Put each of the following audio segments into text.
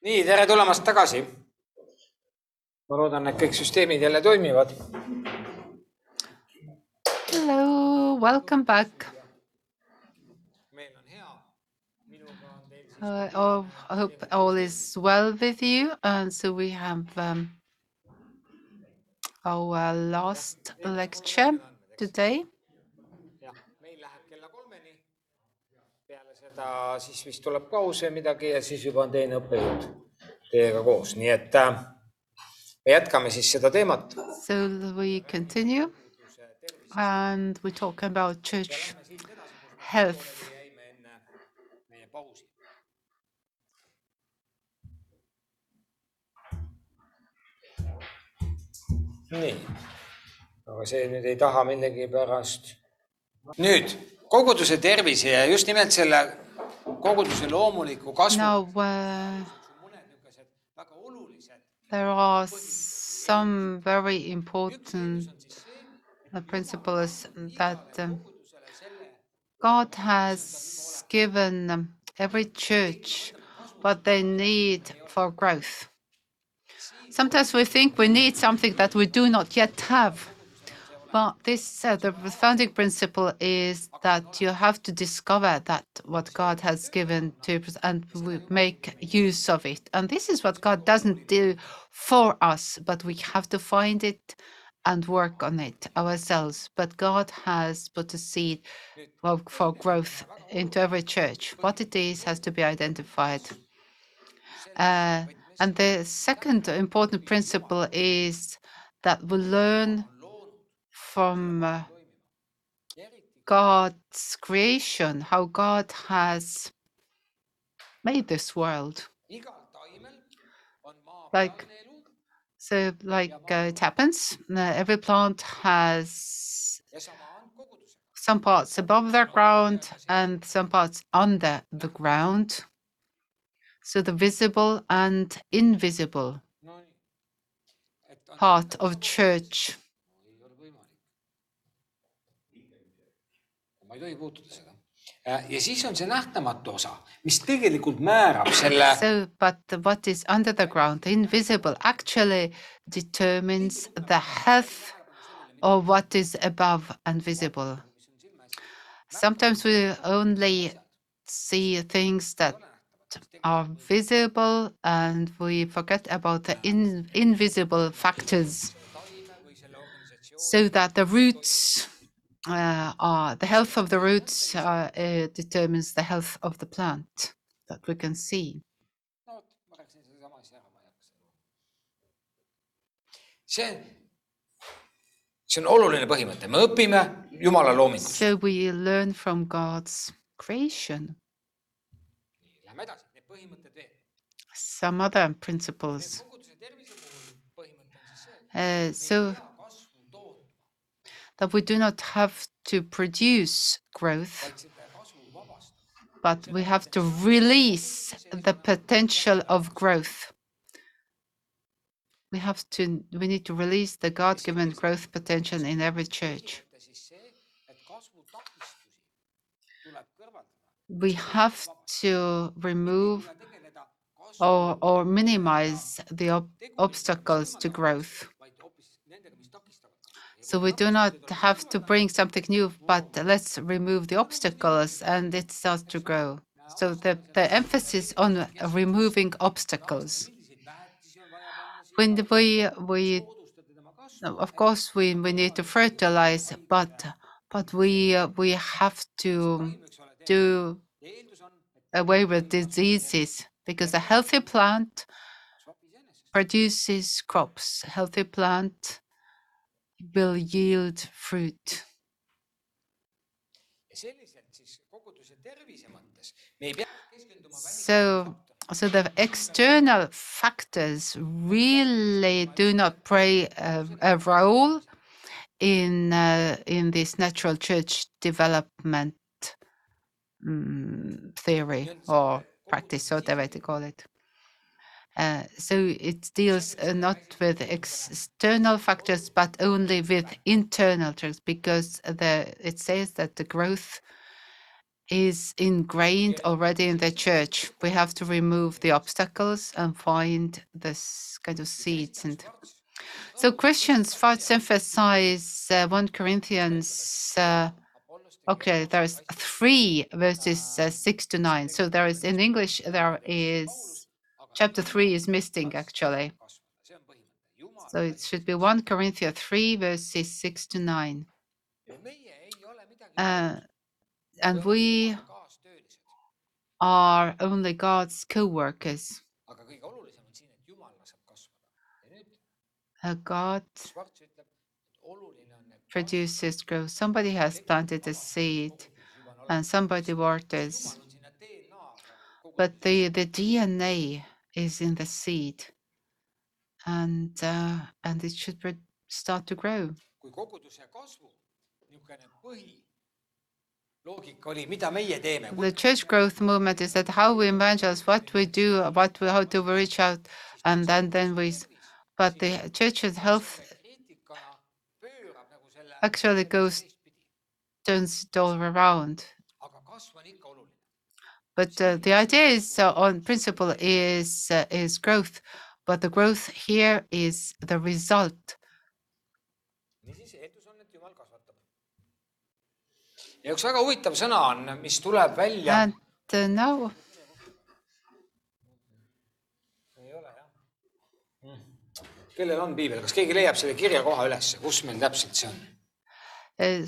nii, tere tulemast tagasi. ma loodan, et kõik süsteemid jälle toimivad. Hello, welcome back. meil on hea. minuga on teil siis Uh, oh, I hope all is well with you. And so we have um, our last lecture today. jah, meil läheb kella kolmeni. Seda siis vist tuleb paus või midagi ja siis juba on teine õppejõud teiega koos, nii et äh, me jätkame siis seda teemat. So we continue and we talk about church health. nii, aga see nüüd ei taha millegipärast. nüüd koguduse tervise ja just nimelt selle Now, uh, there are some very important principles that um, God has given every church what they need for growth. Sometimes we think we need something that we do not yet have. But this, uh, the founding principle is that you have to discover that what God has given to and make use of it. And this is what God doesn't do for us, but we have to find it and work on it ourselves. But God has put a seed for, for growth into every church. What it is has to be identified. Uh, and the second important principle is that we learn from uh, God's creation, how God has made this world. Like- So, like uh, it happens, uh, every plant has some parts above the ground and some parts under the ground. So, the visible and invisible part of church. Ma ei tohi puutuda seda. ja siis on see nähtamatu osa, mis tegelikult määrab selle So, but what is under the ground, the invisible, actually determines the health of what is above and visible. Sometimes we only see things that are visible and we forget about the in, invisible factors so that the roots uh, are the health of the roots uh, uh, determines the health of the plant that we can see. no vot, ma rääkisin sedasama asja ära, ma ei hakka seda. see, see on oluline põhimõte, me õpime Jumala loomingust. So we learn from God's creation. Lähme edasi, need põhimõtted veel. Some other principles. koguduse tervise that we do not have to produce growth, but we have to release the potential of growth. We have to, we need to release the God given growth potential in every church. We have to remove or, or minimize the ob- obstacles to growth. So we do not have to bring something new, but let's remove the obstacles and it starts to grow. So the, the emphasis on removing obstacles. When we, we of course we, we need to fertilize, but but we uh, we have to do away with diseases because a healthy plant. produces crops. Healthy plant will yield fruit. ja selliselt siis koguduse tervise mõttes me ei pea keskenduma So, so the external factors really do not play a, a role in uh, in this natural church development mm, theory or practice, or whatever you call it. Uh, so it deals uh, not with external factors, but only with internal factors, because it says that the growth is ingrained already in the church. We have to remove the obstacles and find this kind of seeds. And so Christians first emphasize uh, 1 Corinthians. Uh, okay, there's three verses uh, six to nine. So there is in English there is chapter three is missing actually. So it should be 1 Corinthians 3 verses 6 to 9. Uh, and we are only God's ja nüüd Uh, God produces growth. Somebody has planted a seed and somebody waters, but the, the DNA is in the seed and, uh, and it should start to grow. kui koguduse kasvu niisugune põhiloogika oli, mida meie teeme. The church growth movement is that how we evangelize, what we do, what we, how to reach out, and then, then we, but the church's health actually goes- turns it all around. But uh, the idea is uh, on principle is uh, is growth, but the growth here is the result. ja üks väga huvitav sõna on, mis tuleb välja. And now ei ole jah mm.. kellel on piibel, kas keegi leiab selle kirja koha üles, kus meil täpselt see on?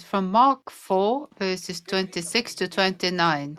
from Mark 4 verses 26 to 29.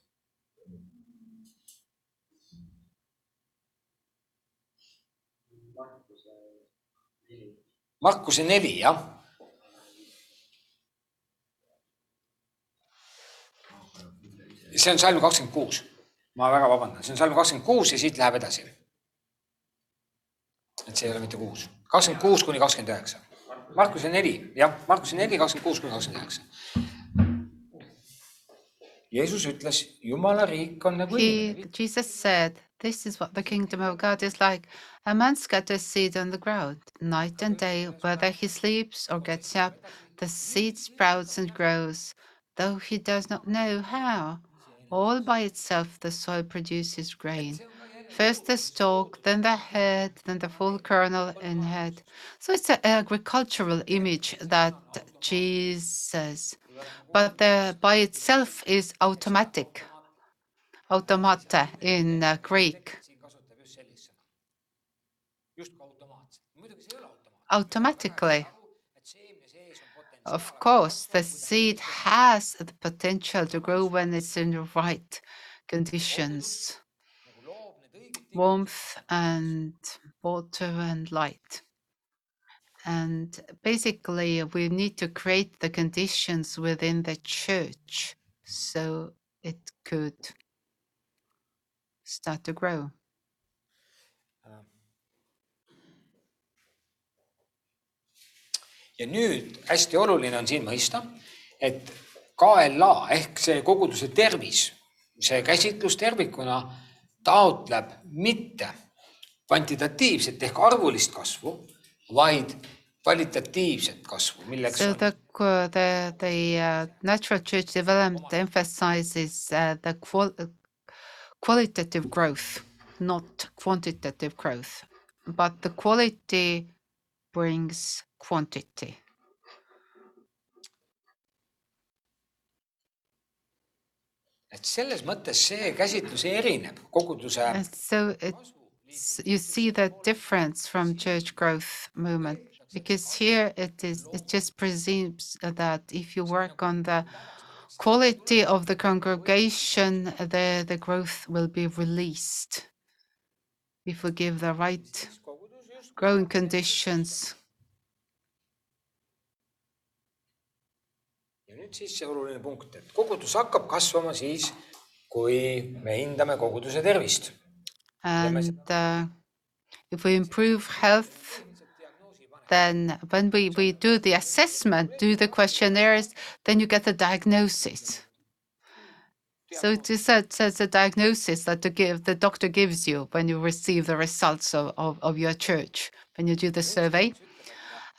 Markuse neli, jah. see on salm kakskümmend kuus. ma väga vabandan, see on salm kakskümmend kuus ja siit läheb edasi. et see ei ole mitte kuus, kakskümmend kuus kuni kakskümmend üheksa. Markuse neli, jah, Markuse neli, kakskümmend kuus kuni kakskümmend üheksa. Jeesus ütles, Jumala riik on nagu. Jesus said, This is what the kingdom of God is like. A man scatters seed on the ground night and day, whether he sleeps or gets up, the seed sprouts and grows, though he does not know how. All by itself, the soil produces grain. First the stalk, then the head, then the full kernel in head. So it's an agricultural image that Jesus, but the, by itself is automatic, automata in uh, Greek. Automatically, of course, the seed has the potential to grow when it's in the right conditions warmth and water and light. And basically, we need to create the conditions within the church so it could start to grow. Ja nüüd hästi oluline on siin mõista, et KLA ehk see koguduse tervis, see käsitlus tervikuna taotleb mitte kvantitatiivset ehk arvulist kasvu, vaid kvalitatiivset kasvu, milleks So on the the the uh, natural church development emphasizes uh, the qual- qualitative growth, not quantitative growth, but the quality brings quantity. et selles mõttes see käsitlus erineb koguduse And so it's, you see the difference from church growth movement because here it is it just presumes that if you work on the quality of the congregation the the growth will be released if we give the right kogudus just growing conditions ja nüüd siis see oluline punkt, et kogudus hakkab kasvama siis, kui me hindame koguduse tervist. And uh, if we improve health, then when we, we do the assessment, do the questionnaires, then you get the diagnosis. So it is a, it's a diagnosis that the, give, the doctor gives you when you receive the results of, of, of your church, when you do the survey.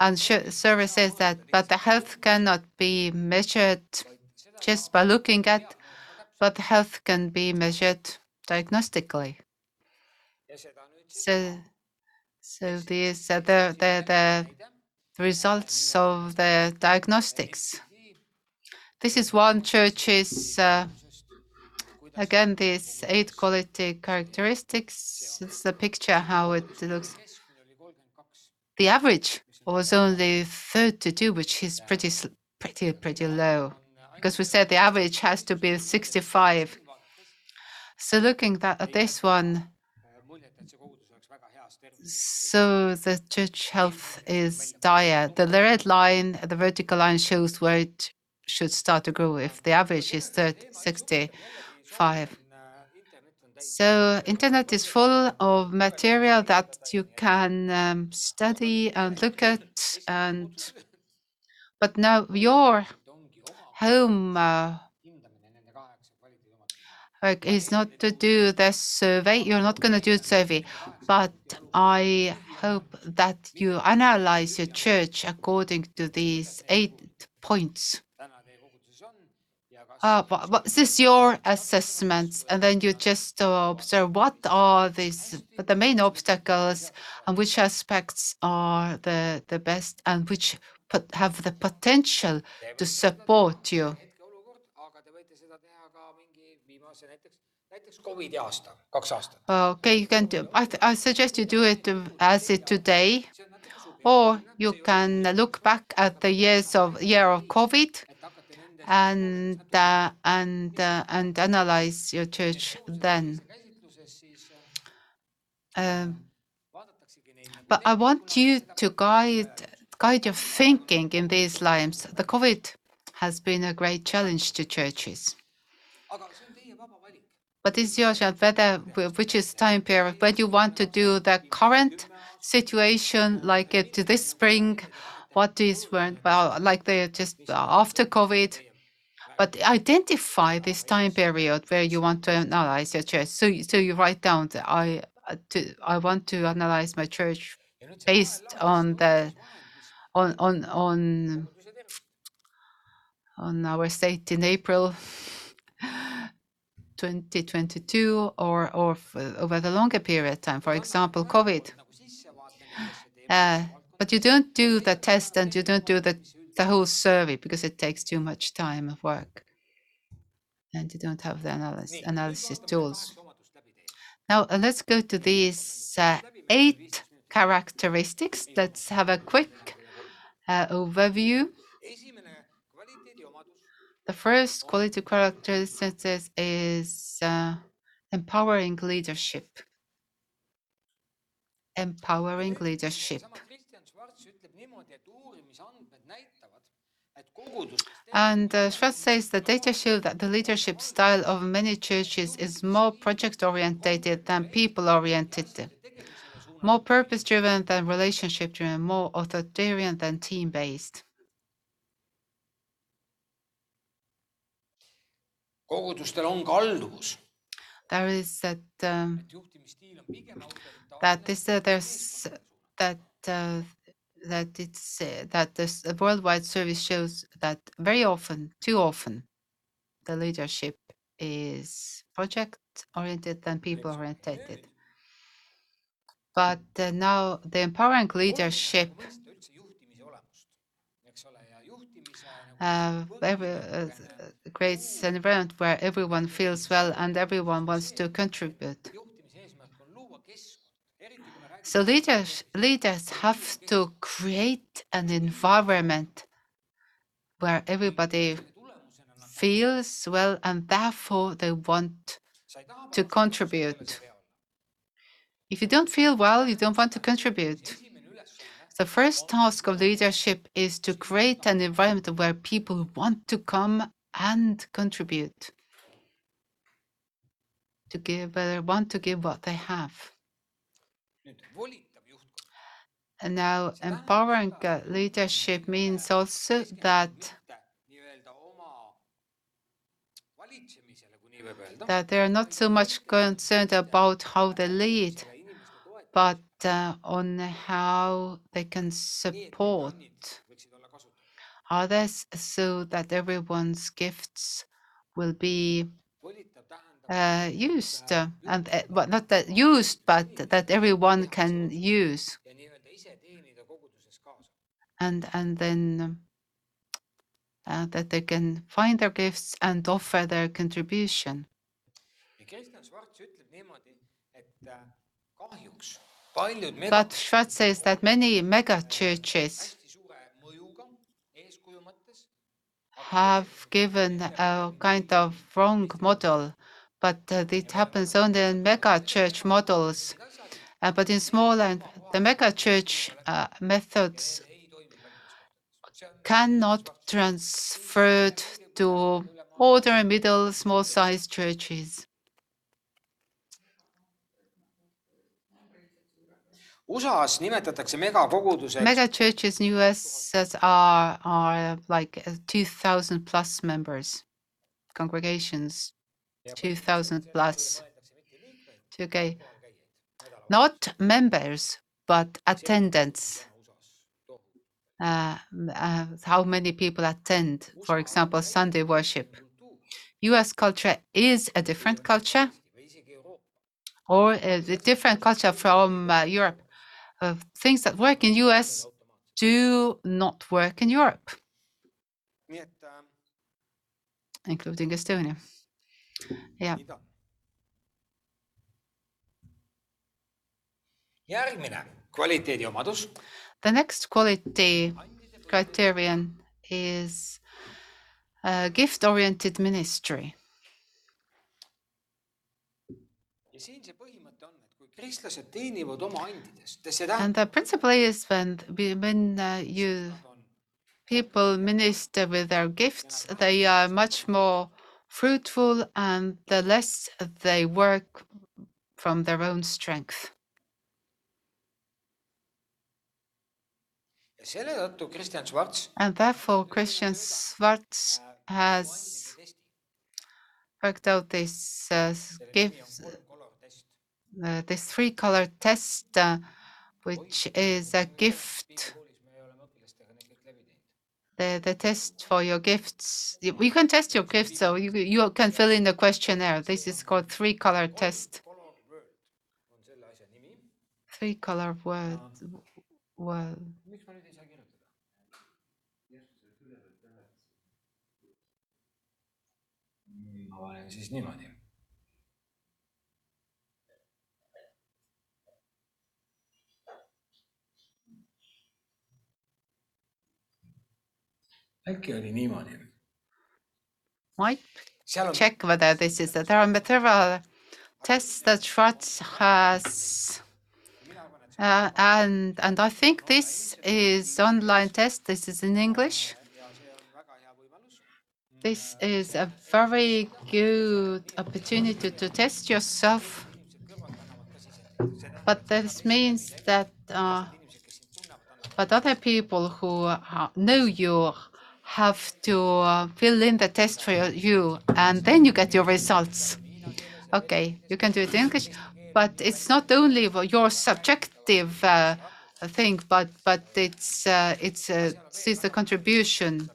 And says that, but the health cannot be measured just by looking at, but the health can be measured diagnostically. So, so these are the, the, the results of the diagnostics. This is one church's, uh, again, these eight quality characteristics. It's a picture how it looks. The average was only 32, which is pretty, pretty, pretty low because we said the average has to be 65. So looking at this one, so the church health is dire. The red line, the vertical line shows where it should start to grow if the average is 30, 65. So internet is full of material that you can um, study and look at and but now your home uh, is not to do the survey. You're not going to do survey, but I hope that you analyze your church according to these eight points. Uh, but, but this is your assessments, and then you just uh, observe what are these the main obstacles and which aspects are the the best and which put, have the potential to support you. Okay, you can do. I, I suggest you do it as it today, or you can look back at the years of year of COVID and uh, and uh, and analyze your church then. Um, but I want you to guide guide your thinking in these lines. The COVID has been a great challenge to churches. But it's your whether which is time period when you want to do the current situation like it to this spring, what is well like they just after COVID but identify this time period where you want to analyze your church. So, so you write down that I uh, to, I want to analyze my church based on the on on on on our state in April 2022 or or over the longer period of time. For example, COVID. Uh, but you don't do the test and you don't do the the whole survey because it takes too much time of work and you don't have the analysis, analysis tools. Now uh, let's go to these uh, eight characteristics. Let's have a quick uh, overview. The first quality characteristic is uh, empowering leadership. Empowering leadership. And uh, Schwartz says the data show that the leadership style of many churches is more project-oriented than people-oriented, more purpose-driven than relationship-driven, more authoritarian than team-based. kogudustel on ka alluvus. There is that um, that is uh, there's that uh, that it's uh, that this worldwide service shows that very often, too often, the leadership is project oriented than people oriented. But uh, now the empowering leadership uh, every, uh, creates an environment where everyone feels well and everyone wants to contribute. So leaders, leaders have to create an environment where everybody feels well and therefore they want to contribute. If you don't feel well, you don't want to contribute. The first task of leadership is to create an environment where people want to come and contribute. to give, they want to give what they have. nüüd volitav juhtkond. And now, empowering leadership means also that nii-öelda oma valitsemisele, kui nii võib öelda. that they're not so much concerned about how they lead, but uh, on how they can support võiksid olla kasutatud. others so that everyone's gifts will be used uh, and uh, but not that used but that everyone can use. And and then uh, that they can find their gifts and offer their contribution. But Schwarz says that many mega churches have given a kind of wrong model but uh, it happens only in mega church models uh, but in small and the mega church uh, methods ei toimi paljudes kohtades. cannot transferred to ordinary middle small sized churches. USA-s nimetatakse megakoguduseks Mega churches in US are are like uh, 2000 plus members, congregations, 2000 plus. Okay, not members, but attendance. Uh, uh, how many people attend, for example, Sunday worship. US culture is a different culture or a different culture from uh, Europe. Uh, things that work in US do not work in Europe, including Estonia. On. järgmine kvaliteediomadus The next quality criterion is uh, gift-oriented ministry. ja siin see põhimõte on, et kui kristlased teenivad oma andidest, see tähendab, And the principle is when when uh, you people minister with their gifts, they are much more fruitful and the less they work from their own strength. Schwarz And therefore, Christian Schwarz has worked out this uh, s- gift, uh, this three-color test, uh, which is a gift, the, the test for your gifts. You can test your gifts, so you, you can fill in the questionnaire. This is called three-color test. on selle asja nimi. Three-color word, word. miks ma äkki oli niimoodi? Might seal on check whether this is, there are several tests that Schwartz has Uh, and and I think this is online test. This is in English. ja see on väga hea võimalus. This is a very good opportunity to test yourself. But this means that uh, but other people who uh, know you have to uh, fill in the test for you- and then you get your results. Okay, you can do it in English, but it's not only your subjective uh, thing, but but it's uh, it's it's the contribution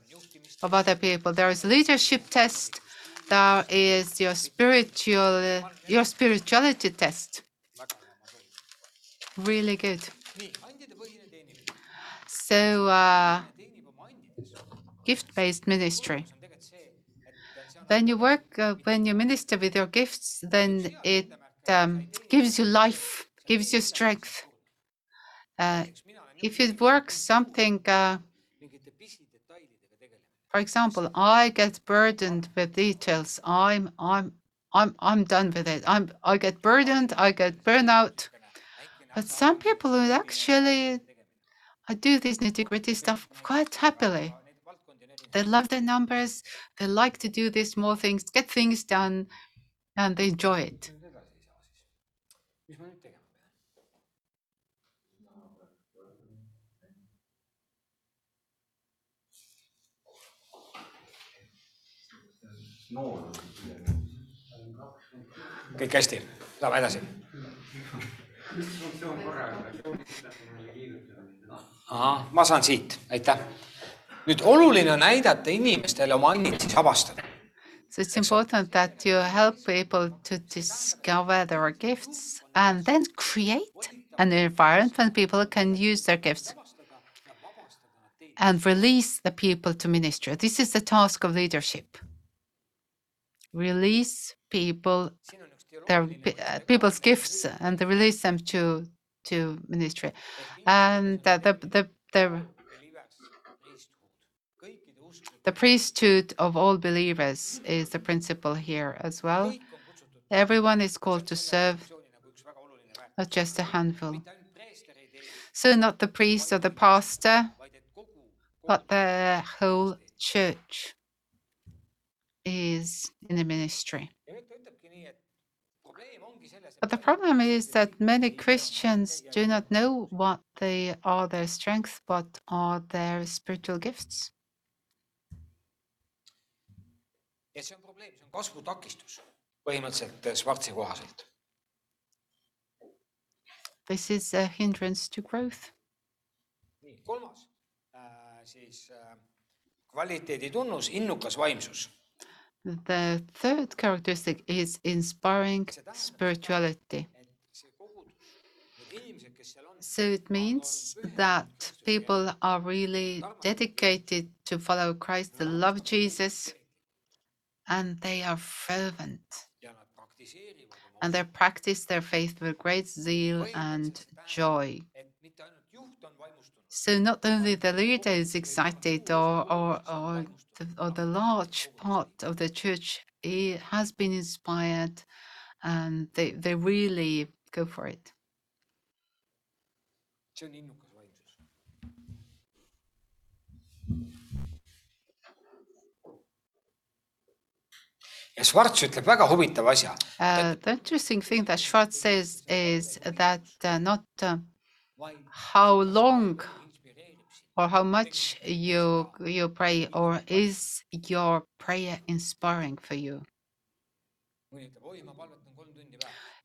of other people. There is leadership test. There is your spiritual your spirituality test. Really good. So uh, teenib oma andides. Gift-based ministry. When you work, uh, when you minister with your gifts, then it um, gives you life, gives you strength. Uh, if you work something, uh, for example, I get burdened with details. I'm, I'm, I'm, I'm done with it. I'm, I get burdened. I get burnout. But some people would actually do this nitty-gritty stuff quite happily. They love their numbers. They like to do these small things, get things done, and they enjoy it. mis ma nüüd tegema pean? kõik hästi, lähme edasi. ahah, ma saan siit, aitäh. Nüüd oluline on näidata inimestele oma avastada. So it's important that you help people to discover their gifts and then create an environment when people can use their gifts and release the people to ministry. This is the task of leadership. Release people their uh, people's gifts and release them to to ministry. And the the the the priesthood of all believers is the principle here as well. Everyone is called to serve, not just a handful. So not the priest or the pastor, but the whole church is in the ministry. But the problem is that many Christians do not know what they are their strengths, what are their spiritual gifts. Ja see on probleem, see on kasvutakistus põhimõtteliselt Schwarzi kohaselt. This is a hindrance to growth. nii, kolmas äh, siis äh, kvaliteedi tunnus, innukas vaimsus. The third characteristic is inspiring spirituality. So it means that people are really dedicated to follow Christ, they love Jesus, and they are fervent. ja nad praktiseerivad oma and they practice their faith with great zeal and joy. et mitte ainult juht on vaimustunud, So not only the leader is excited or, or, or, the, or the large part of the church it has been inspired and they, they really go for it. see on innukas vaimsus. Ja Schwarz ütleb väga huvitava asja, Uh, the interesting thing that Schwarz says is that uh, not uh, how long. or how much you you pray or is your prayer inspiring for you.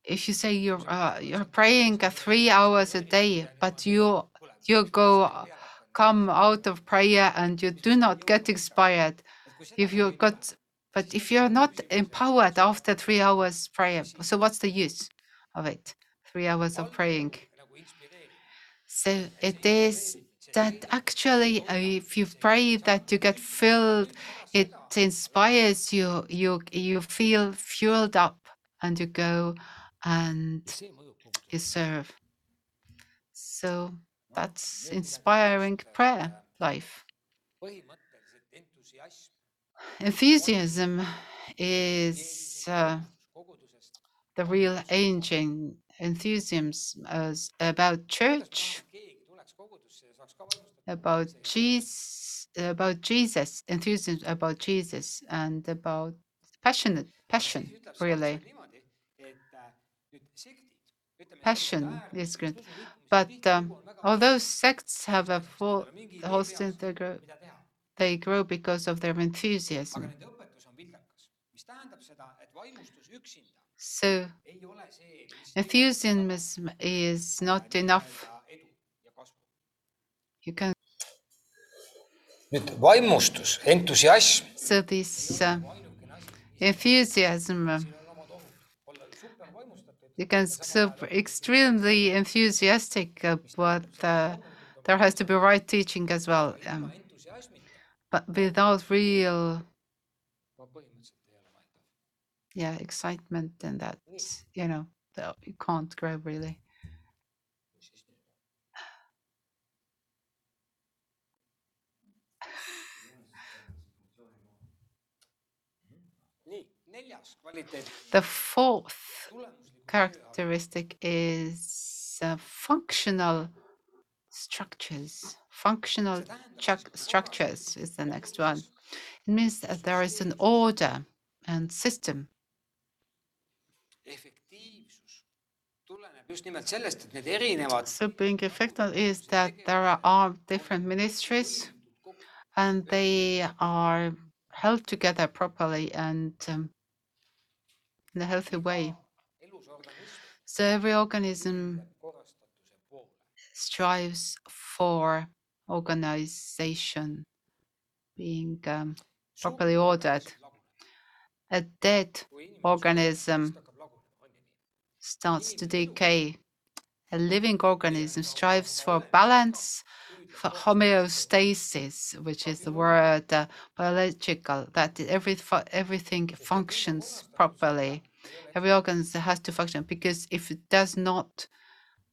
if you say you're uh, you're praying uh, three hours a day, but you you go come out of prayer and you do not get inspired, if you got but if you're not empowered after three hours prayer, so what's the use of it? Three hours of praying. So it is that actually, uh, if you pray that you get filled, it inspires you. You you feel fueled up, and you go and you serve. So that's inspiring prayer life. Enthusiasm is uh, the real engine. Enthusiasm is about church, about Jesus, about Jesus, enthusiasm about Jesus, and about passionate passion. Really, passion is good, but um, although sects have a full host in the group, mida teha, they grow because of their enthusiasm. nende õpetus on vildakas, mis tähendab seda, et vaimustus üksinda So ei ole see, mis enthusiasm is not enough. nii-öelda edu. You can nüüd vaimustus, entusiasm, so this uh, enthusiasm. siin on omad ohud, olla super vaimustatud, You can so extremely enthusiastic, uh, but uh, there has to be right teaching as well. Um, entusiasmita but without real, yeah, excitement and that, you know, you can't grow really. The fourth characteristic is uh, functional structures. Functional chuck- structures is the next one. It means that there is an order and system. efektiivsus tuleneb tuleneb just nimelt sellest, et need erinevad So being effective is that there are- are different ministries and they are held together properly and um, in a healthy way. elusorganism So every organism korrastatuse poole. strives for organization being um, properly ordered. A dead organism starts to decay. A living organism strives for balance, for homeostasis, which is the word uh, biological, that every, fu- everything functions properly. Every organism has to function because if it does not,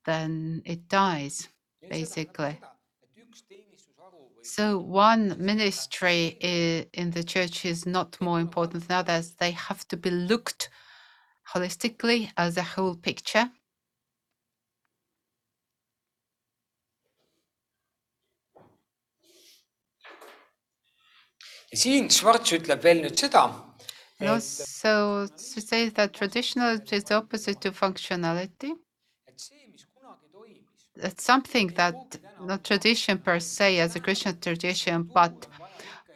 then it dies, basically. So one ministry in the church is not more important than others. They have to be looked holistically as a whole picture. siin Schwarz ütleb veel nüüd seda, And also to say that traditional is the opposite to functionality. et see, mis kunagi toimis, It's something that not tradition per se as a Christian tradition, but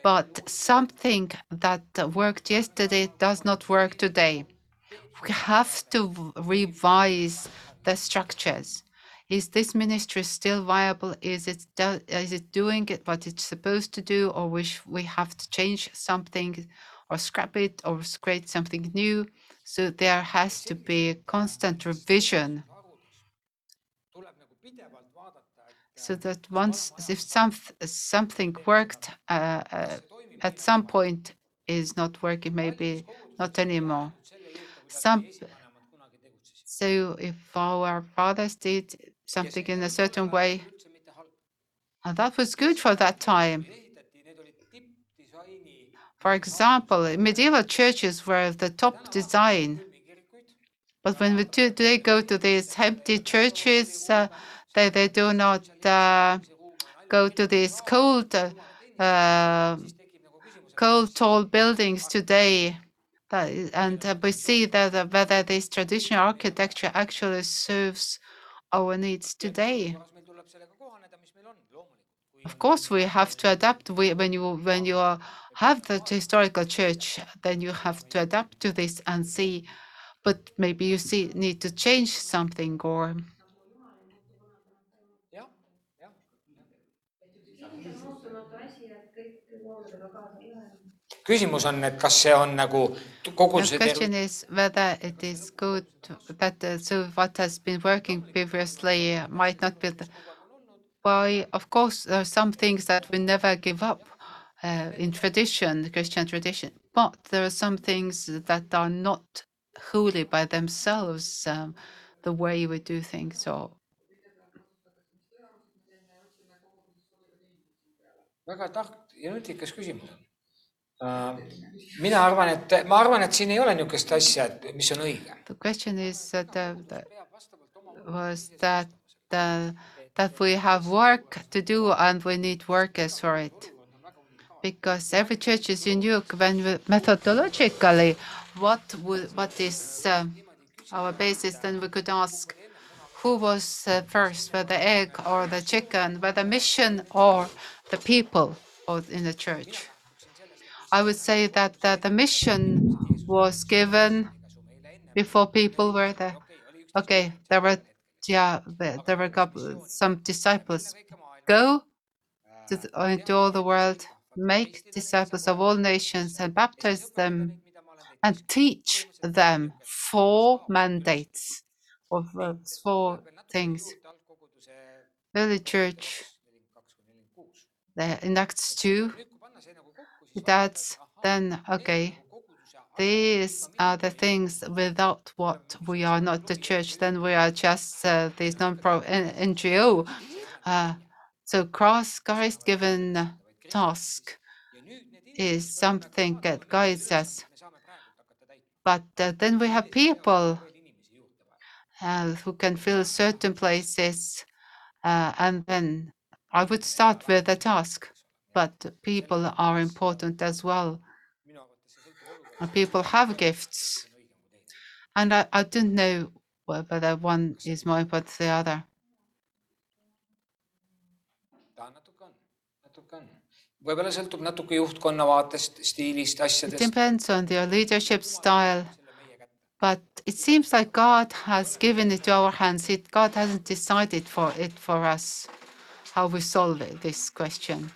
but something that worked yesterday does not work today. We have to revise the structures. Is this ministry still viable? Is it it doing what it's supposed to do, or we sh- we have to change something, or scrap it, or create something new? So there has to be a constant revision so that once if some something worked uh, uh, at some point is not working maybe not anymore some vanemad kunagi tegutsesid. so if our fathers did something in a certain way üldse mitte halb. and that was good for that time ehitati, need olid tippdisaini for example medieval churches were the top design, but when we do, today go to these empty churches uh, they, they do not uh, go to these cold uh, cold tall buildings today. That, and uh, we see that whether this traditional architecture actually serves our needs today. Of course we have to adapt. When you when you have the historical church then you have to adapt to this and see but maybe you see need to change something or küsimus on, et kas see on nagu kogu the see question is whether it is good that uh, so what has been working previously might not be the, why of course there are some things that we never give up uh, in tradition christian tradition but there are some things that are not holy by themselves um, the way we do things or väga tark ja nutikas küsimus on. mina arvan, et ma arvan, et siin ei ole niisugust asja, et mis on õige. the question is that uh, was that uh, that we have work to do and we need workers for it. Because every church is unique when we, methodologically, what would, what is um, our basis? Then we could ask, who was uh, first, whether the egg or the chicken, whether mission or the people or in the church? I would say that the, the mission was given before people were there. Okay, there were yeah, there, there were couple, some disciples. Go to the, uh, into all the world, make disciples of all nations, and baptize them, and teach them four mandates of uh, four things. Early church, the, in Acts two, it adds then okay. These are the things without what we are not the church then we are just uh, this non-pro N- ngo uh, so cross christ given task is something that guides us. But uh, then we have people who can fill certain places and then i would start with the task but people are important as well people have gifts and I, I don't know wh- whether one is more important than the other. It depends on your leadership style, but it seems like God has given it to our hands. It, God hasn't decided for it for us how we solve this question.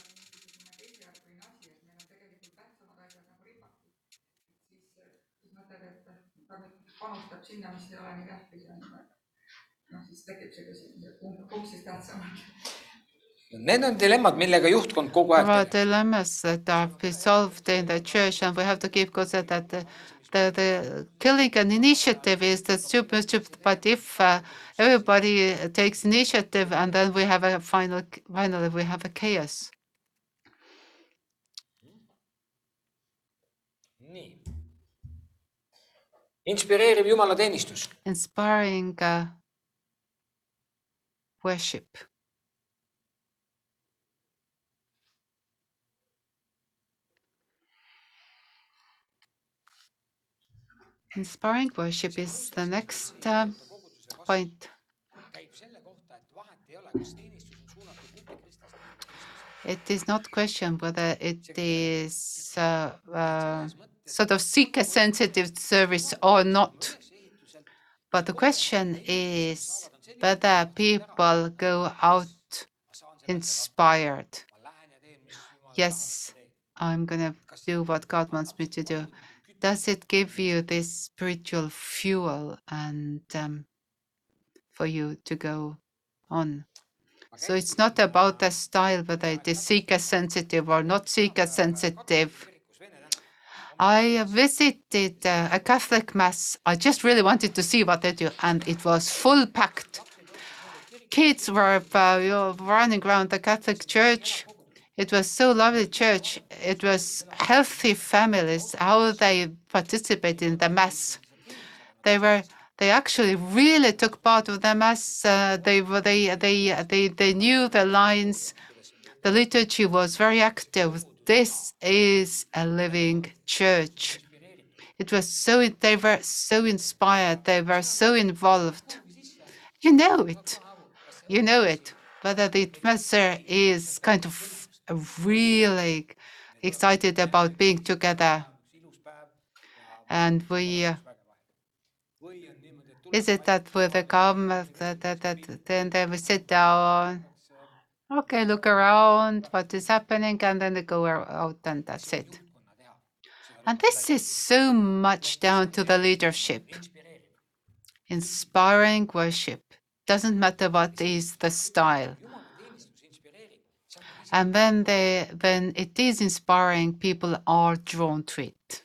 Need on dilemmas, millega juhtkond kogu aeg. Dilemmas that are solved in the church and we have to keep consider that the, the, killing an initiative is the super, super but if uh, everybody takes initiative and then we have a final, finally we have a chaos. nii. inspireeriv jumalateenistus. Inspiring uh, worship. Inspiring worship is the next uh, point. It is not question whether it is uh, uh, sort of seeker sensitive service or not. But the question is whether people go out inspired. Yes, I'm going to do what God wants me to do. Does it give you this spiritual fuel and um, for you to go on? So it's not about the style, whether it is seeker sensitive or not seeker sensitive. I visited uh, a Catholic mass. I just really wanted to see what they do, and it was full packed. Kids were uh, running around the Catholic church. It was so lovely church. It was healthy families, how they participated in the mass. They were they actually really took part of the mass. Uh, they were they they they they knew the lines. The liturgy was very active. This is a living church. It was so they were so inspired. They were so involved. You know it. You know it. Whether the atmosphere is kind of really excited about being together. And we uh, is it that with the come that, that, that then will sit down, okay, look around what is happening, and then they go out and that's it. And this is so much down to the leadership. Inspiring worship. Doesn't matter what is the style. jumalateenistus inspireerib. see on And when they when it is inspiring, people are drawn to it.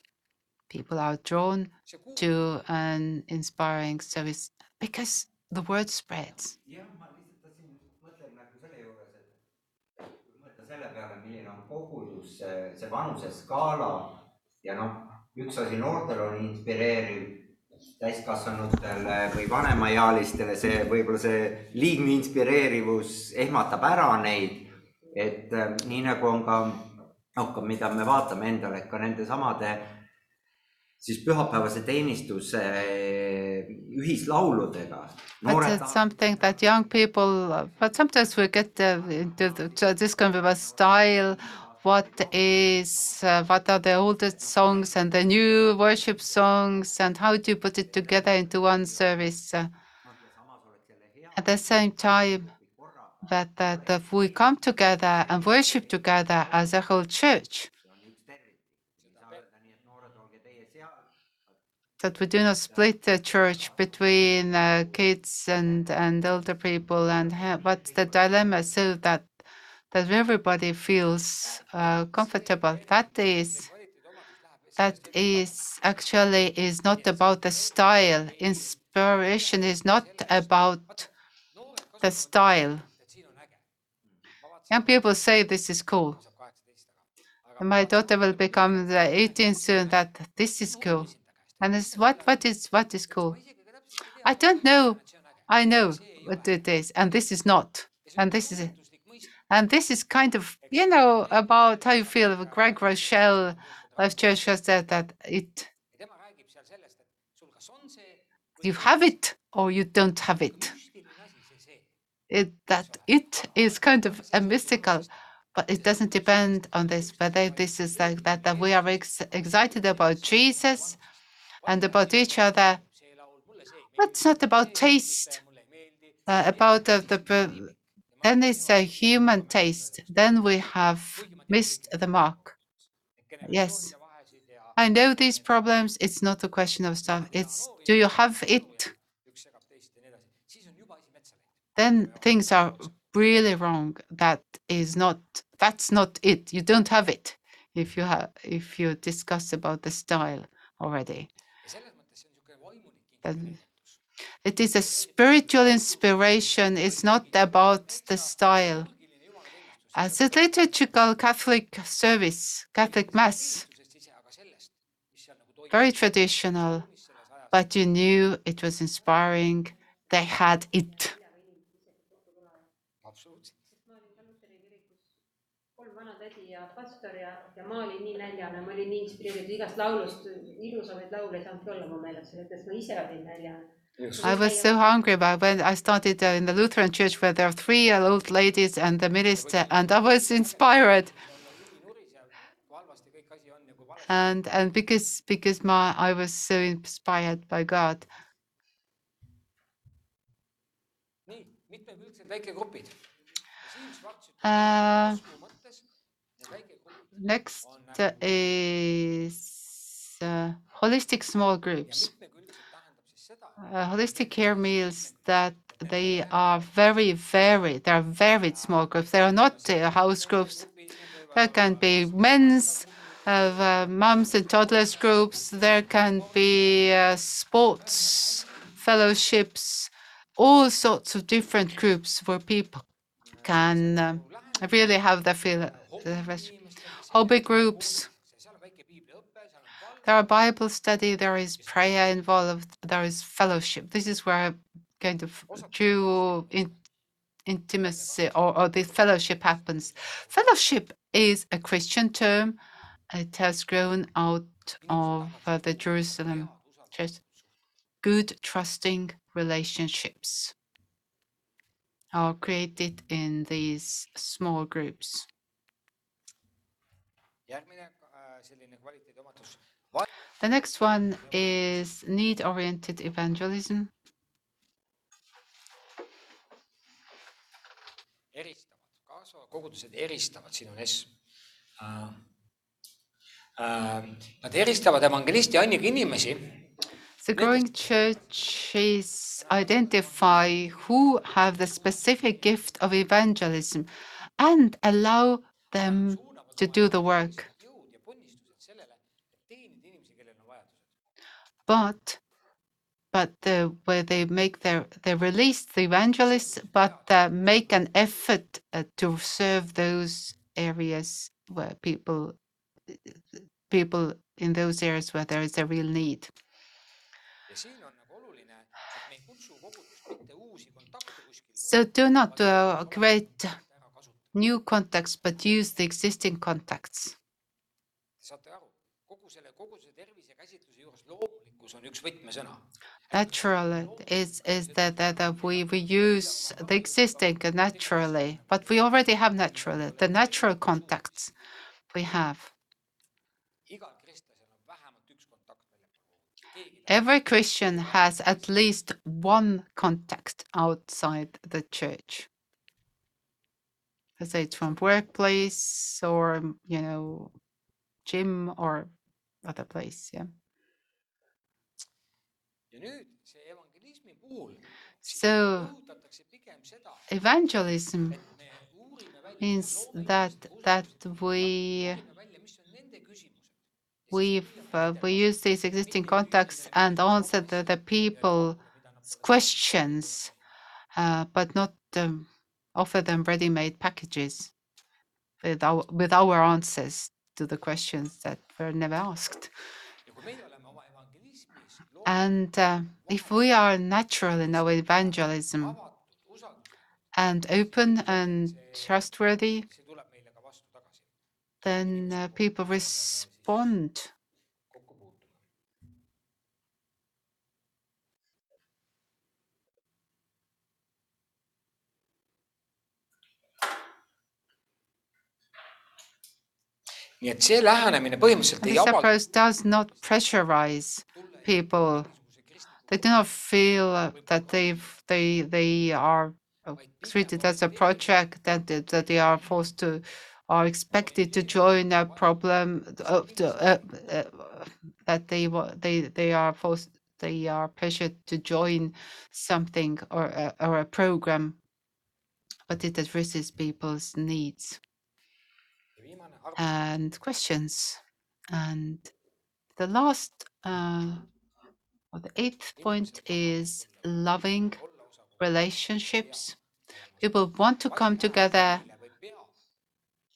People are drawn to an inspiring service because the word spreads. üks asi noortel on inspireeriv, täiskasvanutele või vanemaealistele see võib-olla see liigne inspireerivus ehmatab ära neid, et äh, nii nagu on ka noh, ka mida me vaatame endale, et ka nendesamade siis pühapäevase teenistuse äh, ühislauludega. But it's something that young people, but sometimes we get uh, into the, to this kind of a style. What is, uh, what are the oldest songs and the new worship songs, and how do you put it together into one service? Uh, at the same time, that, that, that we come together and worship together as a whole church. that we do not split the church between uh, kids and, and elder people and ha- what's the dilemma is so that that everybody feels uh, comfortable. That is that is actually is not about the style. Inspiration is not about the style young people say this is cool. And my daughter will become the 18 soon that this is cool. And it's what what is what is cool? I don't know. I know what it is. And this is not. And this is it. And this is kind of you know about how you feel. Craig Groeschel life church has said that it you have it or you don't have it. It, that it is kind of a mystical, but it doesn't depend on this. Whether this is like that, that we are ex excited about Jesus and about each other. But it's not about taste, uh, about the, the then it's a human taste. Then we have missed the mark. Yes. I know these problems. It's not a question of stuff. It's do you have it? Then things are really wrong. That is not. That's not it. You don't have it if you have if you discuss about the style already. Then it is a spiritual inspiration. It's not about the style. As a liturgical Catholic service, Catholic Mass, very traditional, but you knew it was inspiring. They had it. Pastor ja, ja ma olin nii näljane, ma olin nii inspireeritud igast laulust, ilusamaid laule ei saanudki olla mu meelest, sellepärast ma ise olin näljane. I was so hungry, but when I started uh, in the Lutheran church where there are three old ladies and the minister, and I was inspired. And and because because my I was so inspired by God. Uh, next is uh, holistic small groups. mitmekülgsed tähendab siis seda, Uh, holistic care means that they are very varied. They are varied small groups. They are not uh, house groups. There can be men's, mums and toddlers groups. There can be uh, sports fellowships, all sorts of different groups where people can uh, really have the feel. Rest- groups. There are Bible study, there is prayer involved, there is fellowship. This is where kind of true in, intimacy or, or the fellowship happens. Fellowship is a Christian term. It has grown out of uh, the Jerusalem church. Good, trusting relationships are created in these small groups. The next one is need oriented evangelism. kogudused eristavad, siin on S äh,. Äh, Nad eristavad evangelisti Anniga inimesi The growing churches identify who have the specific gift of evangelism and allow them to do the work. But but the, where they make their they release the evangelists, but uh, make an effort uh, to serve those areas where people people in those areas where there is a real need. So do not uh, create. New contacts, but use the existing contacts. Te saate aru, kogu selle koguduse tervise käsitluse juures loomulikkus on üks võtmesõna. Natural is is that, that, that we, we use the existing naturally, but we already have naturally the natural contacts we have. igal kristlasel on vähemalt üks kontakt väljapoole. keegi Every Christian has at least one contact outside the church. Let's say it's from workplace or you know, gym or other place. Yeah. ja nüüd see evangelismi puhul siis So rõhutatakse pigem seda, evangelism et me uurime välja, means that that we uurime välja, mis on nende küsimused. we've uh, we use these existing contacts and answer the, the people's questions, uh, but not um, offer them ready-made packages with our with our answers to the questions that were never asked. And uh, if we are natural in our evangelism and open and trustworthy, then uh, people respond. Nii et see lähenemine põhimõtteliselt ei This approach does not pressurize people. They do not feel uh, that they they they are uh, treated as a project that they- that they are forced to are expected to join a problem uh, to, uh, uh, that they they they are forced they are pressured to join something or a, or a program, but it addresses people's needs and questions. And the last, uh, or the eighth point is loving relationships. People want to come together Eile või pea,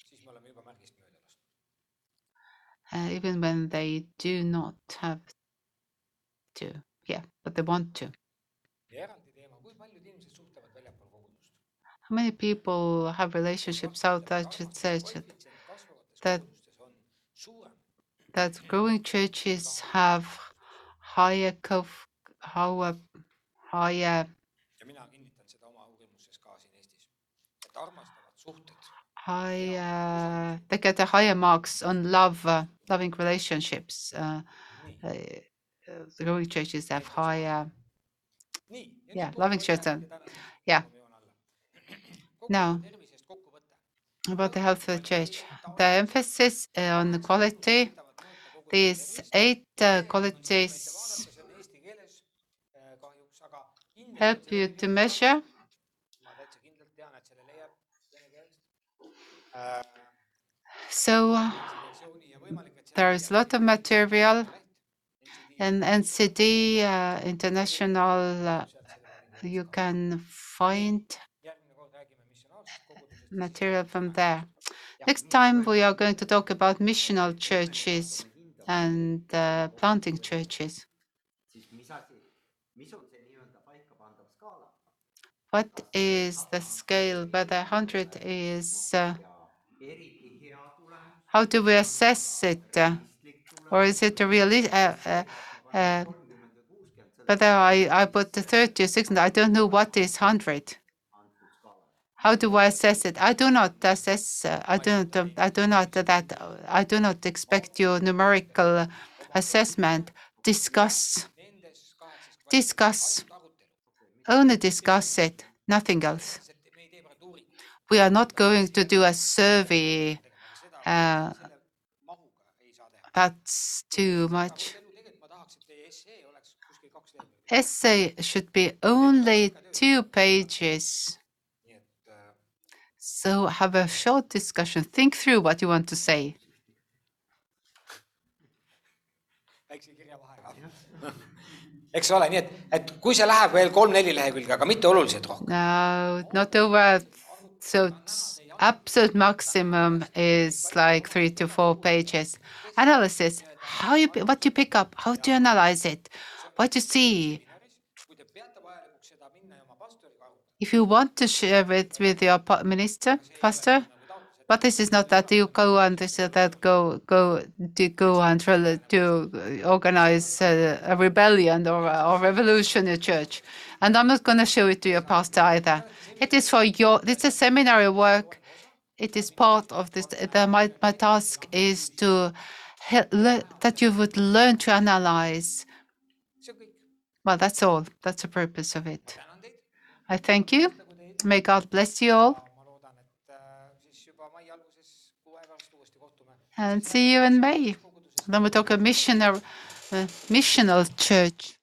siis me oleme juba märgist mööda lasknud. uh, even when they do not have to. Yeah, but they want to. ja eraldi teema, kui paljud inimesed suhtlevad väljapool kogudust? How many people have relationships outside the church? That- That growing churches have higher, co- higher, higher they get a higher marks on love uh, loving relationships uh, uh, the growing churches have higher. Yeah, loving children. Yeah. Now. About the health of the church. The emphasis uh, on the quality these eight uh, qualities help you to measure so there is a lot of material and ncd uh, international uh, you can find material from there. Next time we are going to talk about missional churches and uh, planting churches. siis mis asi, mis on see nii-öelda paikapandav skaala What is the scale Whether 100 is? Uh, ja eriti hea tulemus, how do we assess it? Uh, or is it a real? Uh, uh, uh, whether I, I put the 30 or 60, I don't know what is 100. How do I assess it? I do not assess. Uh, I do not. uh, I do not that. I do not expect your numerical assessment. Discuss. Discuss. Only discuss it. Nothing else. We are not going to do a survey. Uh, that's too much. Essay should be only two pages. So have a short discussion. Think through what you want to say. väikse kirja vahega. eks ole, nii et, et kui see läheb veel kolm-neli lehekülge, aga mitte oluliselt rohkem. No, not over. So it's absolute maximum is like three to four pages. Analysis. How you pi- what you pick up? How do you analyze it? What you see? If you want to share it with your minister, pastor, but this is not that you go and this is that go go to go and rel- to uh, organize a, a rebellion or or revolution in church. And I'm not going to show it to your pastor either. It is for your. It's a seminary work. It is part of this. The, my my task is to that you would learn to analyze. Well, that's all. That's the purpose of it. I thank you. May God bless you all. and see you in May. Then we talk a missioner, uh, missional church.